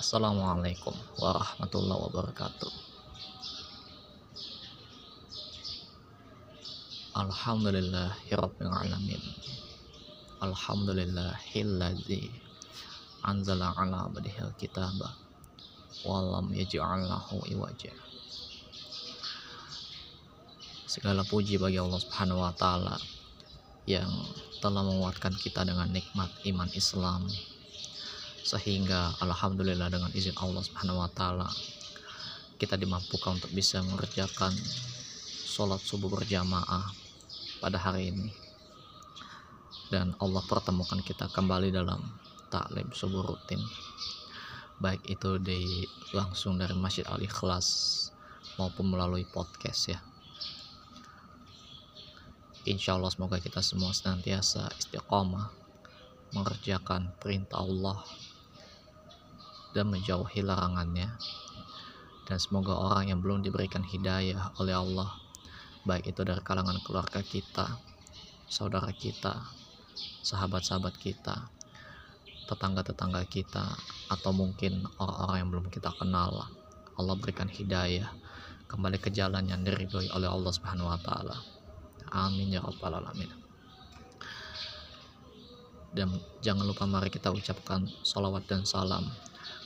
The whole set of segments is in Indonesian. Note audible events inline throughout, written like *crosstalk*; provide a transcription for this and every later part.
Assalamualaikum warahmatullahi wabarakatuh. Alhamdulillahirabbil alamin. Alhamdulillahilladzi anzala ala abdihil kitaba wa lam yaj'al lahu iwaja. Segala puji bagi Allah Subhanahu wa taala yang telah menguatkan kita dengan nikmat iman Islam sehingga alhamdulillah dengan izin Allah Subhanahu wa taala kita dimampukan untuk bisa mengerjakan sholat subuh berjamaah pada hari ini. Dan Allah pertemukan kita kembali dalam taklim subuh rutin. Baik itu di langsung dari Masjid Al Ikhlas maupun melalui podcast ya. Insya Allah semoga kita semua senantiasa istiqomah mengerjakan perintah Allah dan menjauhi larangannya dan semoga orang yang belum diberikan hidayah oleh Allah baik itu dari kalangan keluarga kita saudara kita sahabat-sahabat kita tetangga-tetangga kita atau mungkin orang-orang yang belum kita kenal Allah berikan hidayah kembali ke jalan yang diridhoi oleh Allah Subhanahu wa taala. Amin ya rabbal alamin. Dan jangan lupa mari kita ucapkan salawat dan salam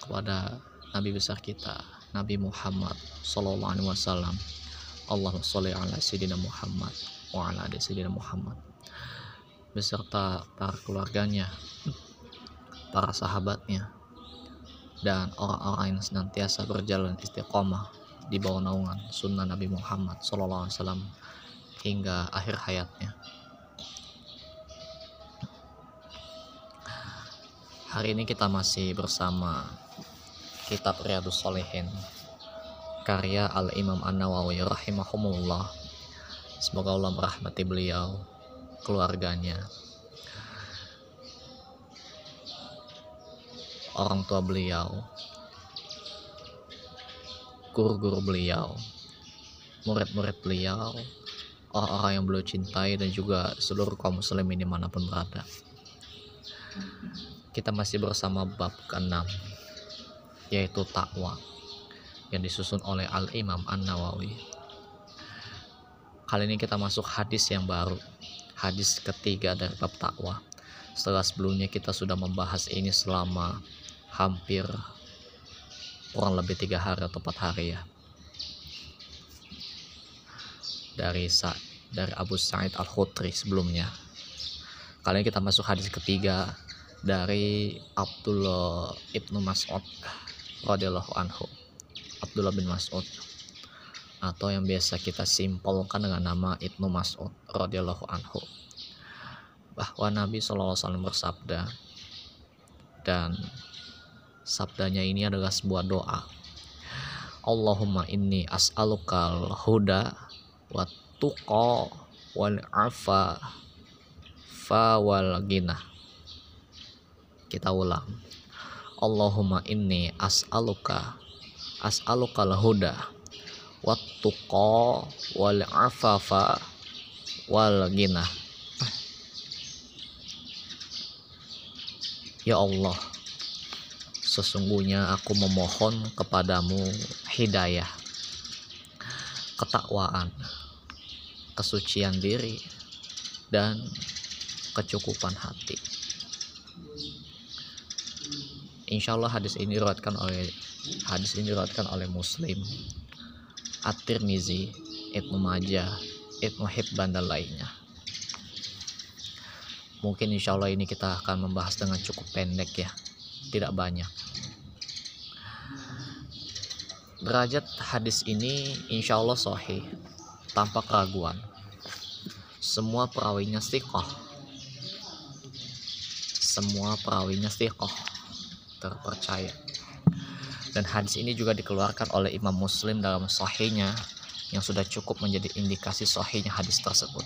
kepada Nabi besar kita, Nabi Muhammad Sallallahu Alaihi Wasallam. Allahumma sholli ala Sayyidina Muhammad wa ala ali Sayyidina Muhammad beserta para keluarganya, para sahabatnya, dan orang-orang yang senantiasa berjalan istiqomah di bawah naungan sunnah Nabi Muhammad Sallallahu Alaihi Wasallam hingga akhir hayatnya. Hari ini kita masih bersama kitab Riyadus Solihin karya Al-Imam An-Nawawi rahimahumullah. Semoga Allah merahmati beliau keluarganya. Orang tua beliau guru-guru beliau murid-murid beliau orang-orang yang beliau cintai dan juga seluruh kaum muslimin di mana pun berada. Kita masih bersama bab ke-6 yaitu takwa yang disusun oleh Al-Imam An-Nawawi. Kali ini kita masuk hadis yang baru, hadis ketiga dari bab takwa. Setelah sebelumnya kita sudah membahas ini selama hampir kurang lebih tiga hari atau empat hari ya. Dari Sa dari Abu Sa'id Al Khudri sebelumnya. Kali ini kita masuk hadis ketiga dari Abdullah ibnu Mas'ud radhiyallahu anhu. Abdullah bin Mas'ud. Atau yang biasa kita simpulkan dengan nama Ibnu Mas'ud radhiyallahu anhu. Bahwa Nabi SAW bersabda dan sabdanya ini adalah sebuah doa. Allahumma inni as'alukal huda wa tuqa wal afa fa wal gina kita ulang Allahumma inni as'aluka as'alukal huda wattuqa wal afafa wal gina Ya Allah sesungguhnya aku memohon kepadamu hidayah ketakwaan kesucian diri dan kecukupan hati Insya Allah hadis ini diriwayatkan oleh Hadis ini diriwayatkan oleh Muslim, At-Tirmizi, Ibnu Majah, Ibnu Hibban dan lainnya. Mungkin insya Allah ini kita akan membahas dengan cukup pendek ya, tidak banyak. Derajat hadis ini insya Allah sahih, tanpa keraguan. Semua perawinya stiqoh. Semua perawinya stiqoh, terpercaya dan hadis ini juga dikeluarkan oleh Imam Muslim dalam sahihnya yang sudah cukup menjadi indikasi sahihnya hadis tersebut.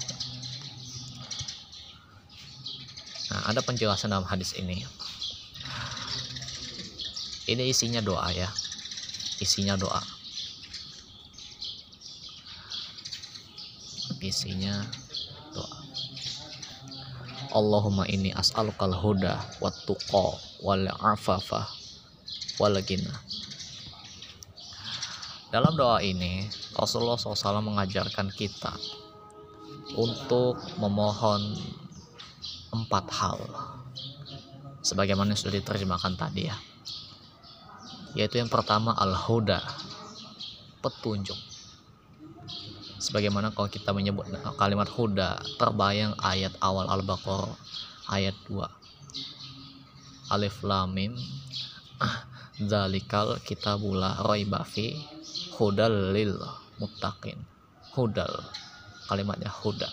Nah, ada penjelasan dalam hadis ini. Ini isinya doa ya. Isinya doa. Isinya. Allahumma inni as'alukal huda wat tuqa wal afafa wal ghina. Dalam doa ini Rasulullah SAW mengajarkan kita untuk memohon empat hal sebagaimana sudah diterjemahkan tadi ya. Yaitu yang pertama al-huda petunjuk sebagaimana kalau kita menyebut kalimat huda terbayang ayat awal al-baqarah ayat 2 alif lam mim. *clears throat* Zalikal kitabula raiba fi hudal lil muttaqin. Hudal. Kalimatnya huda.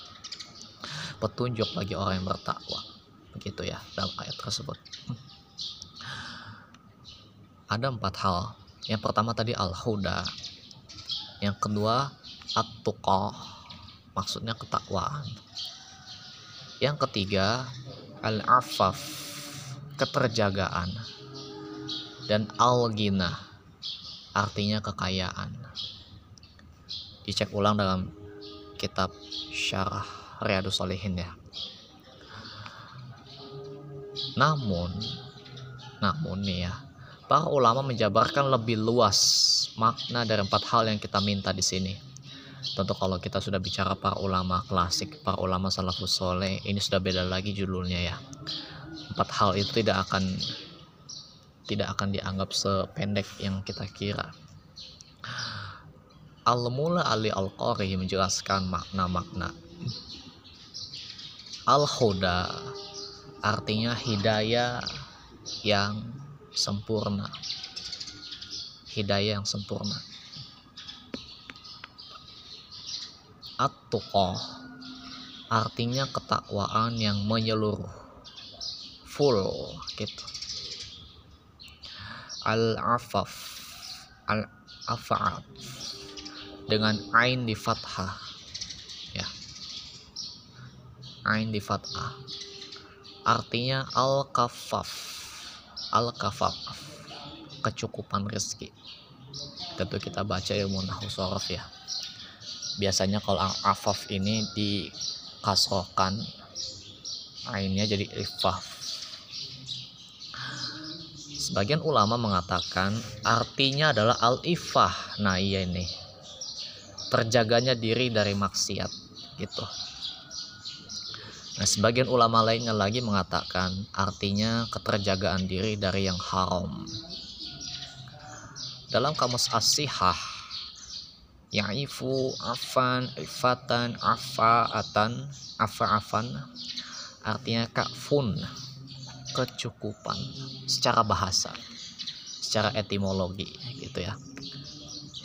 Petunjuk bagi orang yang bertakwa. Begitu ya dalam ayat tersebut. Ada empat hal. Yang pertama tadi al-huda. Yang kedua at-tuqah. Maksudnya ketakwaan. Yang ketiga al-afaf. Keterjagaan. Dan al-ghina. Artinya kekayaan. Dicek ulang dalam kitab syarah Riyadus Solihin ya. Namun namun nih ya para ulama menjabarkan lebih luas makna dari empat hal yang kita minta di sini. Tentu kalau kita sudah bicara para ulama klasik, para ulama salafus soleh, ini sudah beda lagi judulnya ya. Empat hal itu tidak akan tidak akan dianggap sependek yang kita kira. Al-Mula Ali Al-Qari menjelaskan makna-makna. Al-Huda artinya hidayah yang sempurna hidayah yang sempurna at artinya ketakwaan yang menyeluruh. Full gitu. Al-afaf. Al-afaf dengan ain di fathah. Ya. Ain di fathah. Artinya al-kafaf. Al-kafaf. Kecukupan rezeki. Tentu kita baca ilmu nahu ya biasanya kalau afaf ini dikasrohkan ainnya jadi ifaf sebagian ulama mengatakan artinya adalah al-ifah nah iya ini. Terjaganya diri dari maksiat gitu. Nah, sebagian ulama lainnya lagi mengatakan artinya keterjagaan diri dari yang haram. Dalam kamus as-sihah, ya'ifu afan ifatan afaatan afaafan artinya kafun kecukupan secara bahasa secara etimologi gitu ya.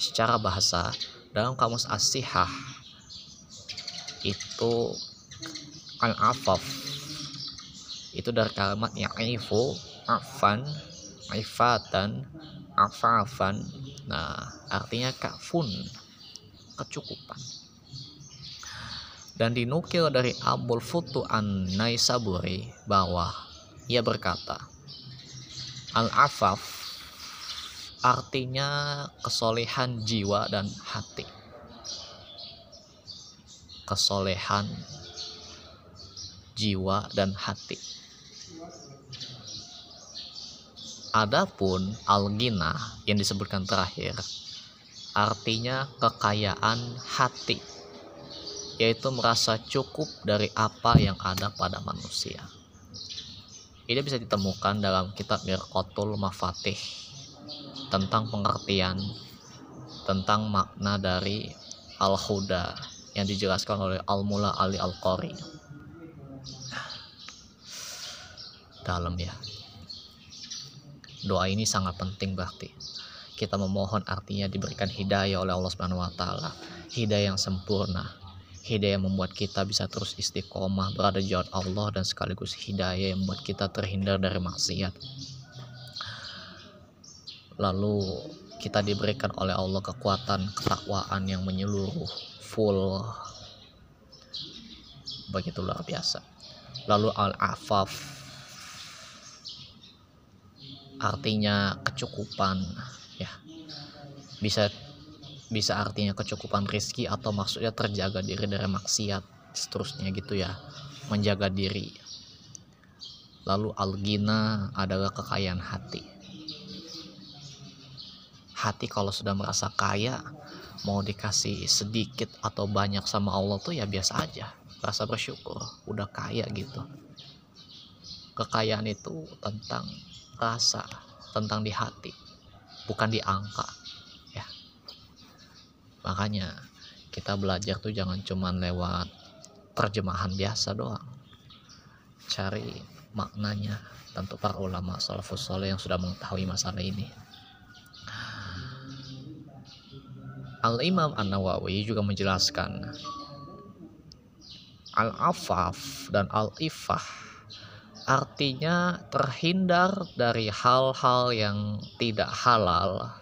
Secara bahasa dalam kamus as-sihah itu al-afaf itu dari kalimat ya'ifu afan ifatan afafan nah artinya kafun kecukupan dan dinukil dari Abul Futu an Naisaburi bahwa ia berkata al-afaf artinya kesolehan jiwa dan hati kesolehan jiwa, dan hati. Adapun al-ghina yang disebutkan terakhir artinya kekayaan hati yaitu merasa cukup dari apa yang ada pada manusia. Ini bisa ditemukan dalam kitab Mirqatul Mafatih tentang pengertian tentang makna dari Al-Huda yang dijelaskan oleh Al-Mula Ali Al-Qari. dalam ya doa ini sangat penting berarti kita memohon artinya diberikan hidayah oleh Allah Subhanahu wa taala. Hidayah yang sempurna. Hidayah yang membuat kita bisa terus istiqomah berada jauh Allah dan sekaligus hidayah yang membuat kita terhindar dari maksiat. Lalu kita diberikan oleh Allah kekuatan ketakwaan yang menyeluruh full. Begitu luar biasa. Lalu al-afaf. Artinya kecukupan bisa bisa artinya kecukupan rizki atau maksudnya terjaga diri dari maksiat seterusnya gitu ya. Menjaga diri. Lalu algina adalah kekayaan hati. Hati kalau sudah merasa kaya mau dikasih sedikit atau banyak sama Allah tuh ya biasa aja. Rasa bersyukur udah kaya gitu. Kekayaan itu tentang rasa tentang di hati bukan di angka makanya kita belajar tuh jangan cuman lewat terjemahan biasa doang. Cari maknanya tentu para ulama salafus soleh yang sudah mengetahui masalah ini. Al-Imam An-Nawawi juga menjelaskan Al-Afaf dan Al-Ifah artinya terhindar dari hal-hal yang tidak halal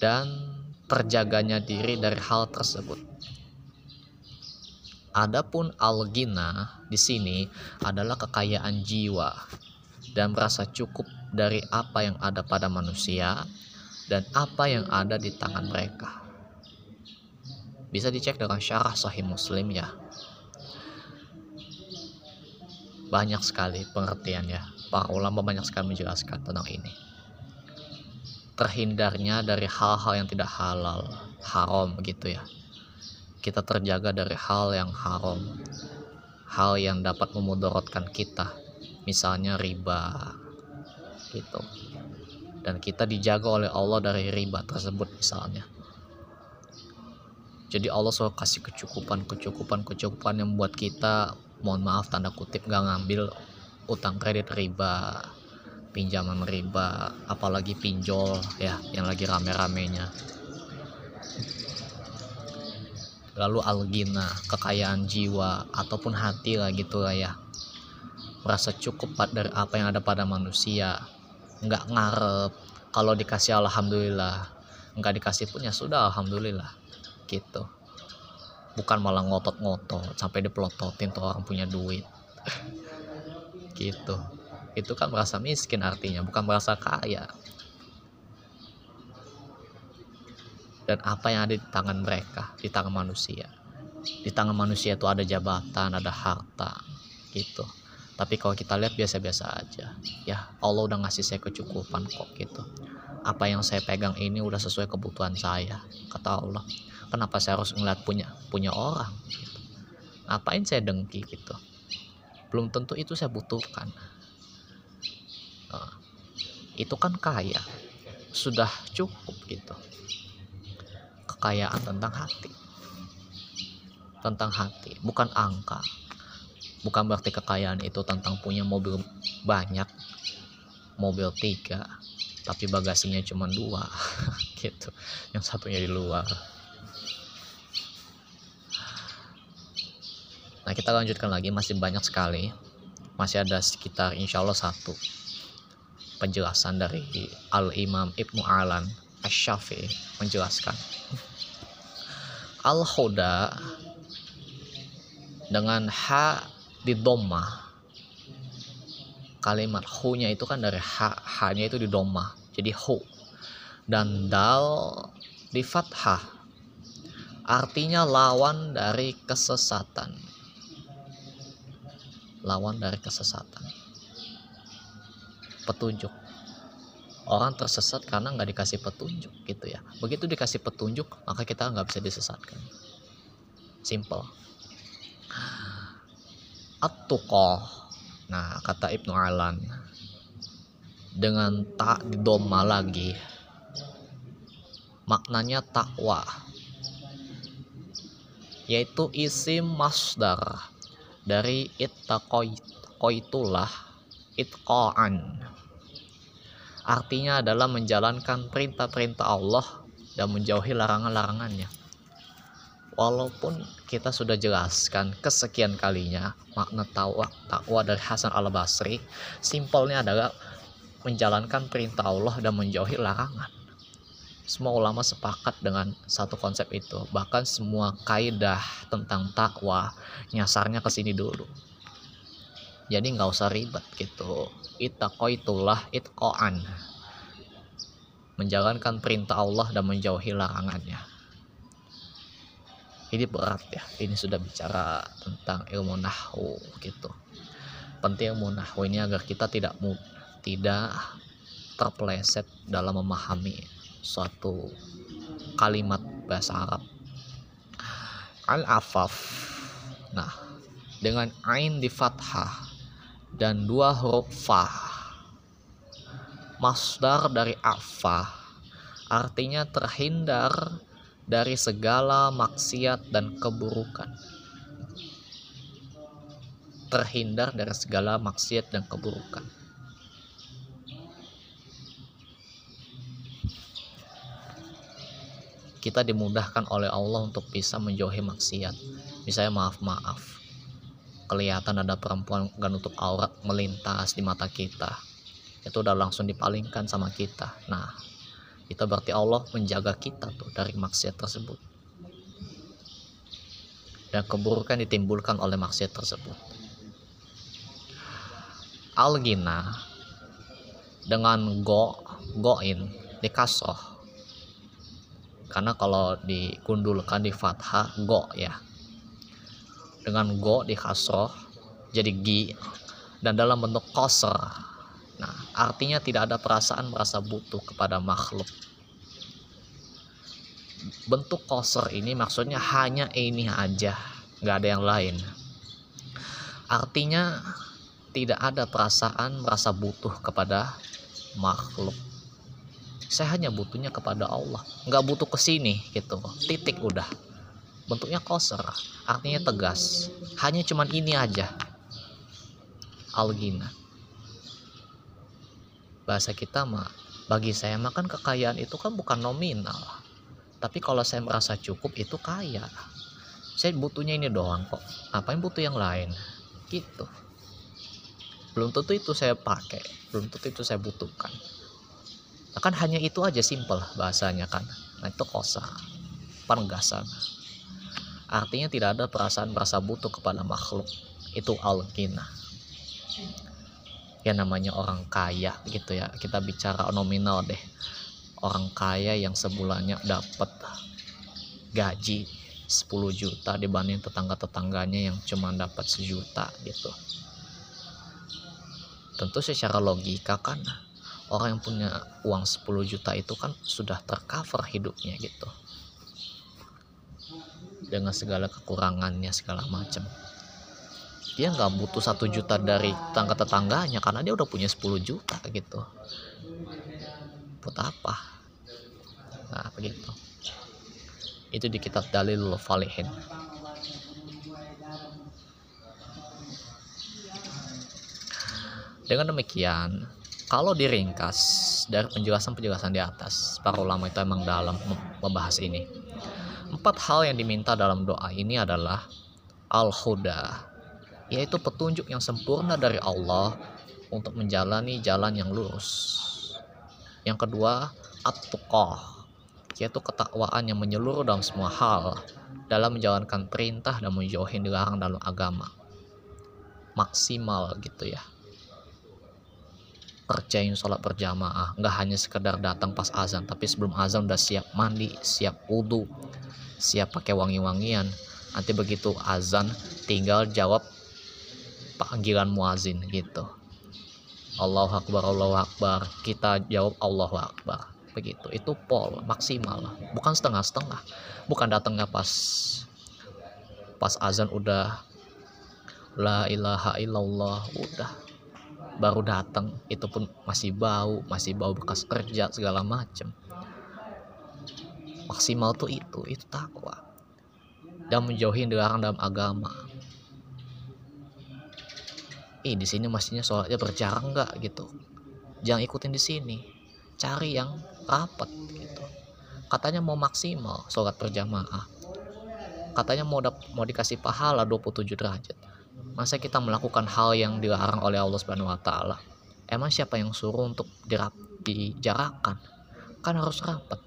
dan terjaganya diri dari hal tersebut. Adapun al-ghina di sini adalah kekayaan jiwa dan merasa cukup dari apa yang ada pada manusia dan apa yang ada di tangan mereka. Bisa dicek dengan syarah sahih muslim ya. Banyak sekali pengertiannya. Para ulama banyak sekali menjelaskan tentang ini. Terhindarnya dari hal-hal yang tidak halal, haram gitu ya. Kita terjaga dari hal yang haram, hal yang dapat memudaratkan kita, misalnya riba, gitu. Dan kita dijaga oleh Allah dari riba tersebut misalnya. Jadi Allah selalu kasih kecukupan kecukupan kecukupan yang membuat kita mohon maaf tanda kutip gak ngambil utang kredit riba pinjaman riba apalagi pinjol ya yang lagi rame-ramenya. Lalu algina kekayaan jiwa ataupun hati lah gitu lah ya. Merasa cukup dari apa yang ada pada manusia. Nggak ngarep kalau dikasih alhamdulillah. Nggak dikasih pun ya sudah alhamdulillah gitu. Bukan malah ngotot-ngotot sampai dipelototin tuh orang punya duit. Gitu itu kan merasa miskin artinya bukan merasa kaya. Dan apa yang ada di tangan mereka? Di tangan manusia. Di tangan manusia itu ada jabatan ada harta gitu. Tapi kalau kita lihat biasa-biasa aja ya Allah udah ngasih saya kecukupan kok gitu. Apa yang saya pegang ini udah sesuai kebutuhan saya kata Allah. Kenapa saya harus ngeliat punya punya orang gitu. ngapain saya dengki gitu? Belum tentu itu saya butuhkan itu kan kaya. Sudah cukup gitu. Kekayaan tentang hati. Tentang hati bukan angka. Bukan berarti kekayaan itu tentang punya mobil banyak mobil tiga tapi bagasinya cuma dua *laughs* gitu. Yang satunya di luar. Nah kita lanjutkan lagi. Masih banyak sekali. Masih ada sekitar insya Allah satu penjelasan dari Al-Imam Ibnu Alan Asy-Syafi'i menjelaskan. Al-Huda dengan ha di doma kalimat hu-nya itu kan dari ha ha-nya itu di doma jadi hu. Dan dal di fathah artinya lawan dari kesesatan. Lawan dari kesesatan petunjuk. Orang tersesat karena nggak dikasih petunjuk gitu ya. Begitu dikasih petunjuk maka kita nggak bisa disesatkan. Simple. At-tuqah nah kata Ibnu Alan dengan tak didoma lagi maknanya takwa yaitu isim masdar dari ittaqaitulah itqaan artinya adalah menjalankan perintah-perintah Allah dan menjauhi larangan-larangannya. Walaupun kita sudah jelaskan kesekian kalinya makna takwa takwa dari Hasan al Basri simpelnya adalah menjalankan perintah Allah dan menjauhi larangan. Semua ulama sepakat dengan satu konsep itu. Bahkan semua kaidah tentang takwa nyasarnya ke sini dulu jadi nggak usah ribet gitu. Itulah itqoan menjalankan perintah Allah dan menjauhi larangannya. Ini berat ya. Ini sudah bicara tentang ilmu nahu gitu. Penting ilmu nahu ini agar kita tidak tidak terpeleset dalam memahami suatu kalimat bahasa Arab. Al-afaf. Nah dengan ain di fathah dan dua huruf fa. Masdar dari afa artinya terhindar dari segala maksiat dan keburukan. Terhindar dari segala maksiat dan keburukan. Kita dimudahkan oleh Allah untuk bisa menjauhi maksiat. Misalnya maaf-maaf, kelihatan ada perempuan gak nutup aurat melintas di mata kita. Itu udah langsung dipalingkan sama kita. Nah, itu berarti Allah menjaga kita tuh dari maksiat tersebut. Dan keburukan ditimbulkan oleh maksiat tersebut. Algina dengan go, goin, dikasroh karena kalau dikundulkan di fathah go ya dengan go di kasroh jadi gi dan dalam bentuk koser nah artinya tidak ada perasaan merasa butuh kepada makhluk. Bentuk koser ini maksudnya hanya ini aja nggak ada yang lain. Artinya tidak ada perasaan merasa butuh kepada makhluk. Saya hanya butuhnya kepada Allah nggak butuh ke sini gitu. Titik udah bentuknya koser artinya tegas. Hanya cuman ini aja. Algina. Bahasa kita mah bagi saya makan kekayaan itu kan bukan nominal. Tapi kalau saya merasa cukup itu kaya. Saya butuhnya ini doang kok. Apa yang butuh yang lain? Gitu. Belum tentu itu saya pakai. Belum tentu itu saya butuhkan. Kan hanya itu aja simple bahasanya kan. Nah itu kosa penegasan artinya tidak ada perasaan merasa butuh kepada makhluk. Itu al-ghina. Ya namanya orang kaya gitu ya. Kita bicara nominal deh. Orang kaya yang sebulannya dapat gaji 10 juta dibanding tetangga-tetangganya yang cuma dapat sejuta gitu. Tentu secara logika kan orang yang punya uang 10 juta itu kan sudah tercover hidupnya gitu dengan segala kekurangannya segala macam. Dia nggak butuh satu juta dari tetangga tetangganya karena dia udah punya 10 juta gitu. Buat apa? Nah begitu. Itu di kitab dalil falihin dengan demikian kalau diringkas dari penjelasan-penjelasan di atas, para ulama itu emang dalam membahas ini. Empat hal yang diminta dalam doa ini adalah al-huda, yaitu petunjuk yang sempurna dari Allah untuk menjalani jalan yang lurus. Yang kedua, at-tuqah, yaitu ketakwaan yang menyeluruh dalam semua hal dalam menjalankan perintah dan menjauhi dilarang dalam agama. Maksimal gitu ya kerjain sholat berjamaah nggak hanya sekedar datang pas azan tapi sebelum azan udah siap mandi siap wudhu siap pakai wangi-wangian. Nanti begitu azan tinggal jawab panggilan muazin gitu. Allah Akbar Allah Akbar. Kita jawab Allah Akbar. Begitu. Itu pol maksimal. Bukan setengah-setengah. Bukan datangnya pas pas azan udah la ilaha illallah udah. Baru datang. Itu pun masih bau masih bau bekas kerja segala macam maksimal tuh itu itu takwa. Dan menjauhi dilarang dalam agama. Ih di sini mestinya sholatnya berjarak nggak gitu. Jangan ikutin di sini. Cari yang rapat gitu. Katanya mau maksimal sholat berjamaah. Katanya mau mau dikasih pahala 27 derajat. Masa kita melakukan hal yang dilarang oleh Allah Subhanahu wa taala? Emang siapa yang suruh untuk dirap, dijarakan? Kan harus rapat.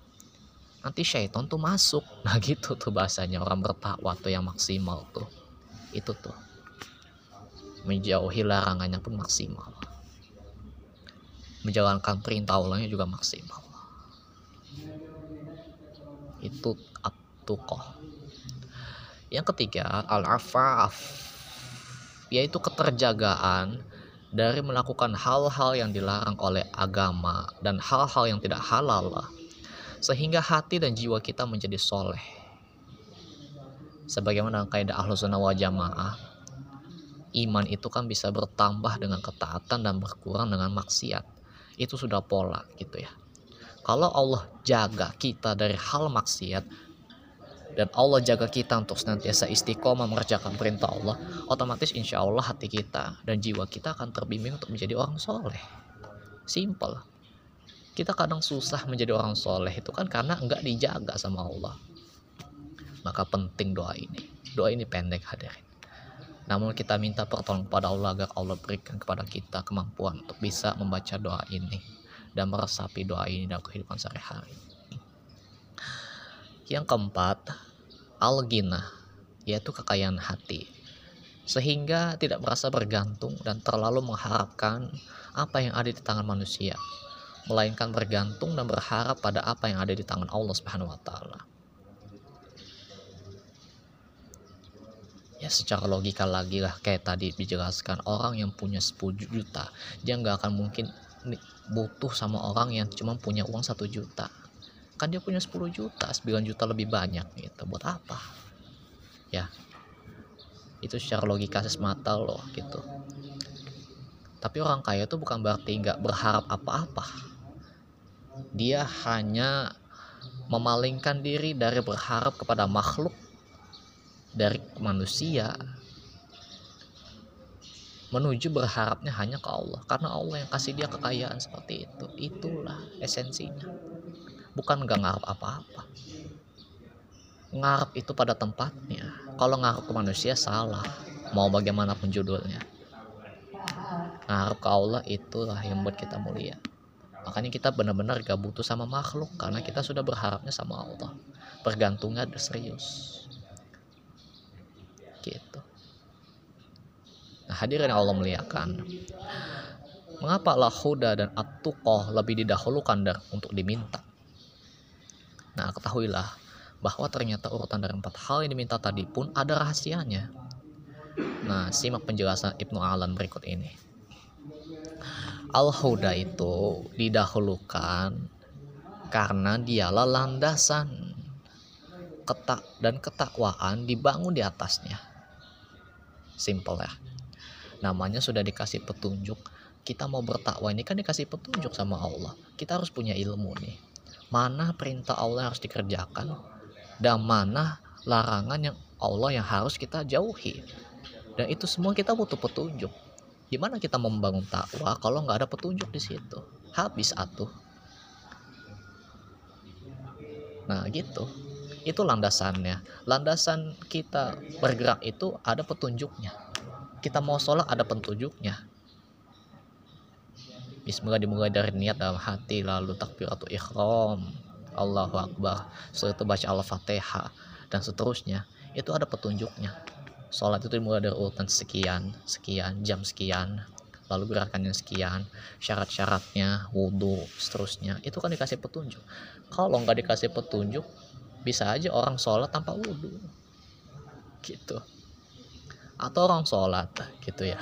Nanti syaitan tuh masuk. *laughs* Nah gitu tuh bahasanya orang bertakwa tuh yang maksimal tuh. Itu tuh. Menjauhi larangannya pun maksimal. Menjalankan perintah Allahnya juga maksimal. Itu at-tuqah. Yang ketiga, al-afaf yaitu keterjagaan dari melakukan hal-hal yang dilarang oleh agama dan hal-hal yang tidak halal sehingga hati dan jiwa kita menjadi soleh. Sebagaimana kaidah ahlu sunnah wal jamaah iman itu kan bisa bertambah dengan ketaatan dan berkurang dengan maksiat. Itu sudah pola gitu ya. Kalau Allah jaga kita dari hal maksiat dan Allah jaga kita untuk senantiasa istiqomah mengerjakan perintah Allah otomatis insya Allah hati kita dan jiwa kita akan terbimbing untuk menjadi orang soleh. Simple kita kadang susah menjadi orang soleh itu kan karena enggak dijaga sama Allah maka penting doa ini doa ini pendek hadirin namun kita minta pertolongan kepada Allah agar Allah berikan kepada kita kemampuan untuk bisa membaca doa ini dan meresapi doa ini dalam kehidupan sehari-hari. Yang keempat, al-ghina, yaitu kekayaan hati. Sehingga tidak merasa bergantung dan terlalu mengharapkan apa yang ada di tangan manusia, melainkan bergantung dan berharap pada apa yang ada di tangan Allah Subhanahu wa taala. ya secara logika lagi lah kayak tadi dijelaskan orang yang punya 10 juta dia nggak akan mungkin butuh sama orang yang cuma punya uang satu juta. Kan dia punya 10 juta 9 juta lebih banyak gitu buat apa? Ya itu secara logika semata loh gitu. Tapi orang kaya itu bukan berarti nggak berharap apa-apa dia hanya memalingkan diri dari berharap kepada makhluk dari manusia menuju berharapnya hanya ke Allah. Karena Allah yang kasih dia kekayaan seperti itu. Itulah esensinya. Bukan gak ngarep apa-apa. Ngarep itu pada tempatnya. Kalau ngarep ke manusia salah. Mau bagaimanapun judulnya. Ngarep ke Allah itulah yang buat kita mulia makanya kita benar-benar gak butuh sama makhluk karena kita sudah berharapnya sama Allah. Bergantungnya serius. Gitu. Nah hadirin Allah melihatkan mengapa Allah huda dan atuqoh lebih didahulukan dari untuk diminta? Nah ketahuilah bahwa ternyata urutan dari empat hal yang diminta tadi pun ada rahasianya. Nah simak penjelasan Ibnu Alan berikut ini Al-Huda itu didahulukan karena dialah landasan ketak dan ketakwaan dibangun di atasnya. Simple ya. Namanya sudah dikasih petunjuk. Kita mau bertakwa ini kan dikasih petunjuk sama Allah. Kita harus punya ilmu nih. Mana perintah Allah yang harus dikerjakan? Dan mana larangan yang Allah yang harus kita jauhi? Dan itu semua kita butuh petunjuk gimana kita membangun takwa kalau nggak ada petunjuk di situ? Habis atuh. Nah gitu. Itu landasannya. Landasan kita bergerak itu ada petunjuknya. Kita mau sholat ada petunjuknya. Bismillah dimulai dari niat dalam hati lalu takbir atau ikhram Allahu Akbar. Setelah itu baca Al-Fatihah. Dan seterusnya. Itu ada petunjuknya sholat itu dimulai dari urutan sekian sekian jam sekian lalu gerakannya sekian syarat-syaratnya wudhu seterusnya. Itu kan dikasih petunjuk. Kalau nggak dikasih petunjuk bisa aja orang sholat tanpa wudhu gitu. Atau orang sholat gitu ya.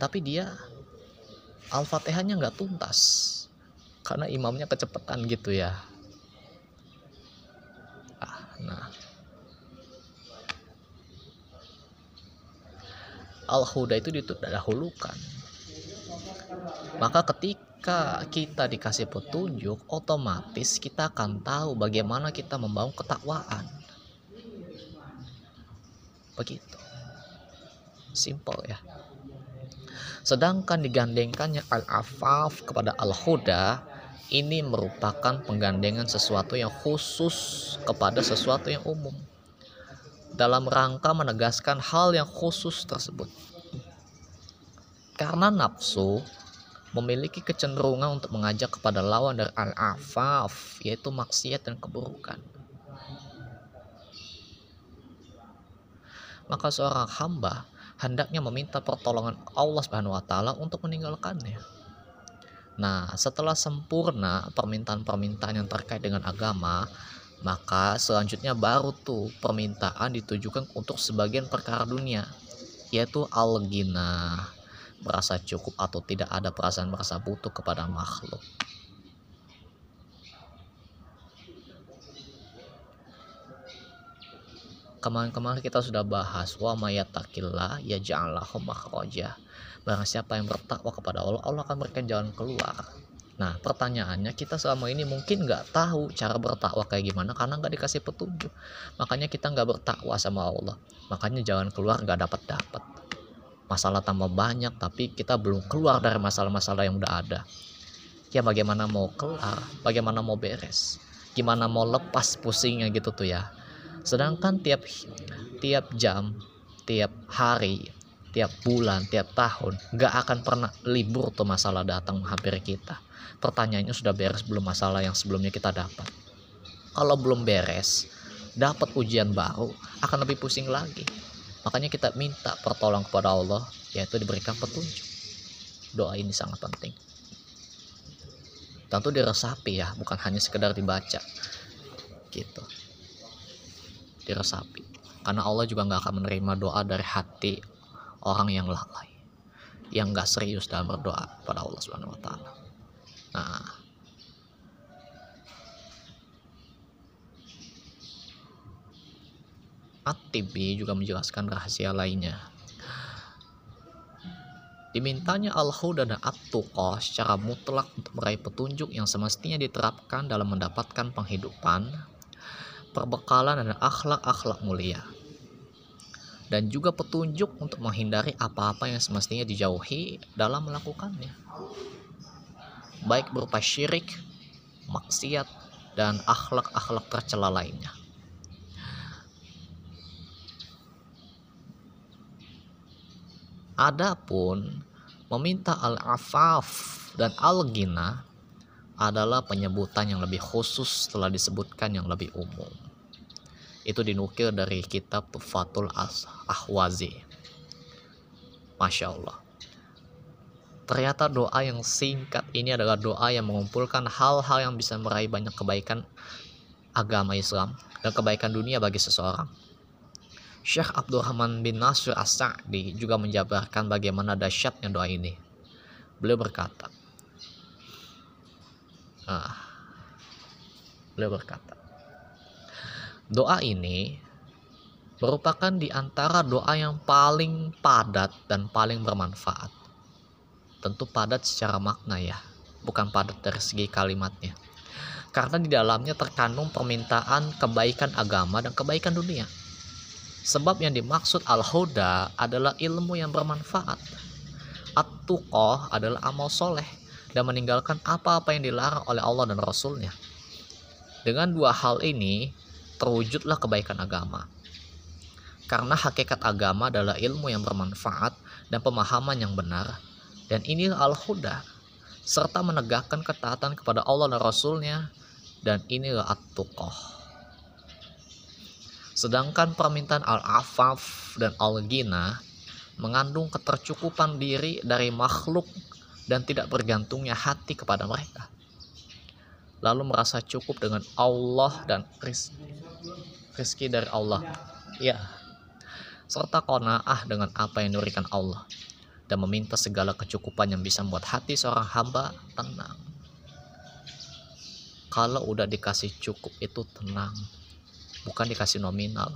Tapi dia al-fatihahnya nggak tuntas. Karena imamnya kecepatan gitu ya. Ah, nah al-huda itu didahulukan maka ketika kita dikasih petunjuk, otomatis kita akan tahu bagaimana kita membangun ketakwaan. Begitu. Simple ya. Sedangkan digandengkannya al-afaf kepada al-huda, ini merupakan penggandengan sesuatu yang khusus kepada sesuatu yang umum. Dalam rangka menegaskan hal yang khusus tersebut. Karena nafsu memiliki kecenderungan untuk mengajak kepada lawan dari al-afaf yaitu maksiat dan keburukan maka seorang hamba hendaknya meminta pertolongan Allah Subhanahu wa taala untuk meninggalkannya. Nah, setelah sempurna permintaan-permintaan yang terkait dengan agama, maka selanjutnya baru tuh permintaan ditujukan untuk sebagian perkara dunia, yaitu al-ghina, merasa cukup atau tidak ada perasaan merasa butuh kepada makhluk. kemarin-kemarin kita sudah bahas wa mayatakillah ya janganlah makhraja. Barang siapa yang bertakwa kepada Allah, Allah akan berikan jalan keluar nah pertanyaannya kita selama ini mungkin nggak tahu cara bertakwa kayak gimana karena nggak dikasih petunjuk. Makanya kita nggak bertakwa sama Allah. Makanya jalan keluar nggak dapat dapat masalah tambah banyak tapi kita belum keluar dari masalah-masalah yang udah ada. Ya bagaimana mau kelar bagaimana mau beres? Gimana mau lepas pusingnya gitu tuh ya? Sedangkan tiap tiap jam tiap hari tiap bulan tiap tahun nggak akan pernah libur tuh masalah datang hampir kita. Pertanyaannya sudah beres belum masalah yang sebelumnya kita dapat. Kalau belum beres dapat ujian baru akan lebih pusing lagi. Makanya kita minta pertolongan kepada Allah yaitu diberikan petunjuk. Doa ini sangat penting. Tentu diresapi ya bukan hanya sekedar dibaca. Gitu. Diresapi. Karena Allah juga nggak akan menerima doa dari hati orang yang lalai yang nggak serius dalam berdoa pada Allah Subhanahu Wa Taala nah At-Tibi juga menjelaskan rahasia lainnya Dimintanya al-huda dan at-tuqa secara mutlak untuk meraih petunjuk yang semestinya diterapkan dalam mendapatkan penghidupan, perbekalan dan akhlak-akhlak mulia. Dan juga petunjuk untuk menghindari apa-apa yang semestinya dijauhi dalam melakukannya. Baik berupa syirik, maksiat, dan akhlak-akhlak tercela lainnya. Adapun meminta al-afaf dan al-ghina adalah penyebutan yang lebih khusus setelah disebutkan yang lebih umum. Itu dinukil dari kitab Tufatul Ahwazi. Masya Allah. Ternyata doa yang singkat ini adalah doa yang mengumpulkan hal-hal yang bisa meraih banyak kebaikan agama Islam dan kebaikan dunia bagi seseorang. Syekh Abdurrahman bin Nasir As-Sa'di juga menjabarkan bagaimana dahsyatnya doa ini. Beliau berkata, ah, beliau berkata, doa ini merupakan di antara doa yang paling padat dan paling bermanfaat. Tentu padat secara makna ya, bukan padat dari segi kalimatnya. Karena di dalamnya terkandung permintaan kebaikan agama dan kebaikan dunia Sebab yang dimaksud al-huda adalah ilmu yang bermanfaat. At-tuqah adalah amal soleh dan meninggalkan apa-apa yang dilarang oleh Allah dan Rasulnya. Dengan dua hal ini, terwujudlah kebaikan agama. Karena hakikat agama adalah ilmu yang bermanfaat dan pemahaman yang benar. Dan inilah al-huda, serta menegakkan ketaatan kepada Allah dan Rasulnya. Dan inilah at-tuqah. Sedangkan permintaan al-afaf dan al-ghina mengandung ketercukupan diri dari makhluk dan tidak bergantungnya hati kepada mereka. Lalu merasa cukup dengan Allah dan rizki, dari Allah. Ya, serta kona'ah dengan apa yang diberikan Allah. Dan meminta segala kecukupan yang bisa membuat hati seorang hamba tenang. Kalau udah dikasih cukup itu tenang, bukan dikasih nominal.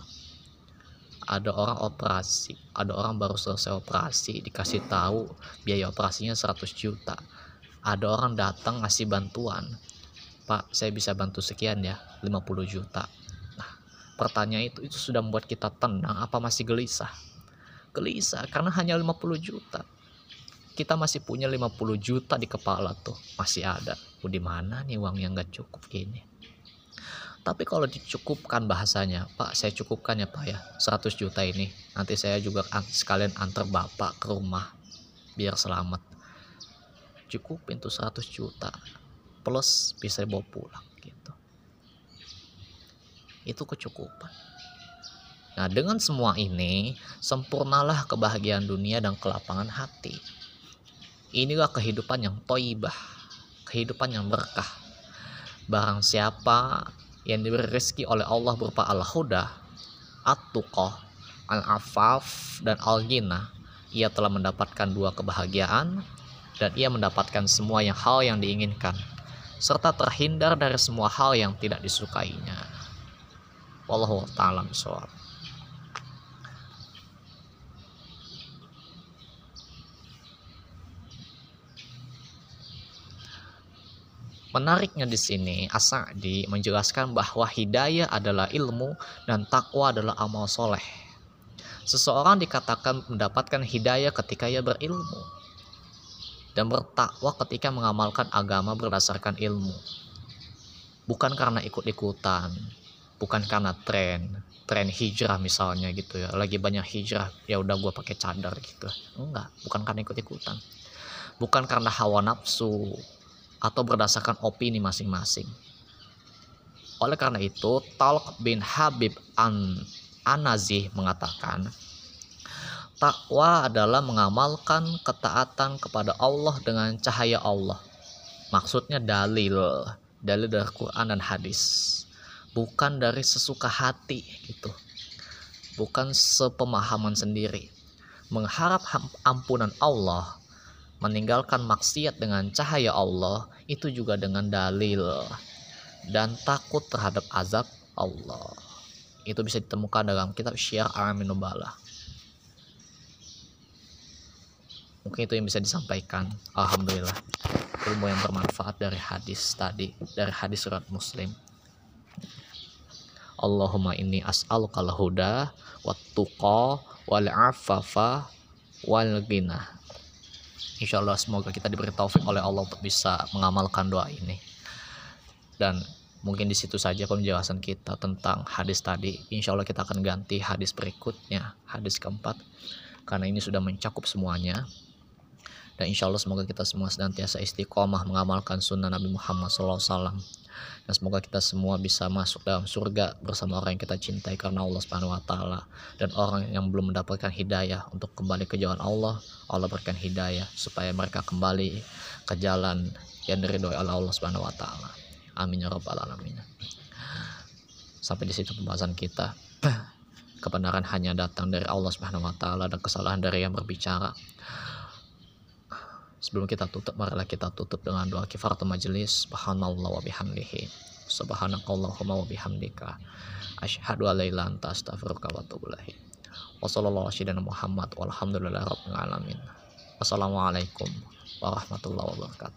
Ada orang operasi ada orang baru selesai operasi dikasih tahu biaya operasinya 100 juta. Ada orang datang ngasih bantuan. Pak saya bisa bantu sekian ya 50 juta pertanyaan itu itu sudah membuat kita tenang apa masih gelisah gelisah karena hanya 50 juta kita masih punya 50 juta di kepala tuh masih ada oh, di mana nih uang yang gak cukup gini tapi kalau dicukupkan bahasanya, Pak saya cukupkan ya Pak ya 100 juta ini. Nanti saya juga sekalian antar Bapak ke rumah biar selamat. Cukupin tuh 100 juta plus bisa bawa pulang. Itu kecukupan. Nah dengan semua ini sempurnalah kebahagiaan dunia dan kelapangan hati. Inilah kehidupan yang toibah, kehidupan yang berkah. Barang siapa yang diberi rezeki oleh Allah berupa al-huda, at-tuqah, al-afaf, dan al-ghina, ia telah mendapatkan dua kebahagiaan dan ia mendapatkan semua yang hal yang diinginkan serta terhindar dari semua hal yang tidak disukainya wallahu taala soal. Menariknya di sini Asadi menjelaskan bahwa hidayah adalah ilmu dan takwa adalah amal soleh. Seseorang dikatakan mendapatkan hidayah ketika ia berilmu dan bertakwa ketika mengamalkan agama berdasarkan ilmu. Bukan karena ikut-ikutan, bukan karena tren, tren hijrah misalnya gitu ya. Lagi banyak hijrah, ya udah gue pakai cadar gitu. Enggak, bukan karena ikut-ikutan. Bukan karena hawa nafsu, atau berdasarkan opini masing-masing. Oleh karena itu, Talq bin Habib An Anazih mengatakan, takwa adalah mengamalkan ketaatan kepada Allah dengan cahaya Allah. Maksudnya dalil, dalil dari Quran dan hadis. Bukan dari sesuka hati gitu. Bukan sepemahaman sendiri. Mengharap ampunan Allah meninggalkan maksiat dengan cahaya Allah itu juga dengan dalil dan takut terhadap azab Allah. Itu bisa ditemukan dalam kitab Syiar Alamin Nubala. Mungkin itu yang bisa disampaikan. Alhamdulillah. Ilmu yang bermanfaat dari hadis tadi, dari hadis surat Muslim. Allahumma inni as'aluka al-huda wat tuqa wal afafa wal ghina insya Allah semoga kita diberi taufik oleh Allah untuk bisa mengamalkan doa ini. Dan mungkin di situ saja penjelasan kita tentang hadis tadi. Insya Allah kita akan ganti hadis berikutnya hadis keempat. Karena ini sudah mencakup semuanya dan insya Allah semoga kita semua senantiasa istiqomah mengamalkan sunnah Nabi Muhammad SAW dan semoga kita semua bisa masuk dalam surga bersama orang yang kita cintai karena Allah Subhanahu wa taala. Dan orang yang belum mendapatkan hidayah untuk kembali ke jalan Allah Allah berikan hidayah supaya mereka kembali ke jalan yang diridhoi oleh Allah Subhanahu wa taala. Amin ya rabbal alamin. Sampai di situ pembahasan kita. *clears throat* Kebenaran hanya datang dari Allah Subhanahu wa taala dan kesalahan dari yang berbicara Sebelum kita tutup, marilah kita tutup dengan doa kifaratul majelis. Subhanallah wa bihamdihi. Subhanakallahumma wa bihamdika. Asyhadu an la ilaha anta astaghfiruka wa alamin. Wassalamualaikum warahmatullahi wabarakatuh.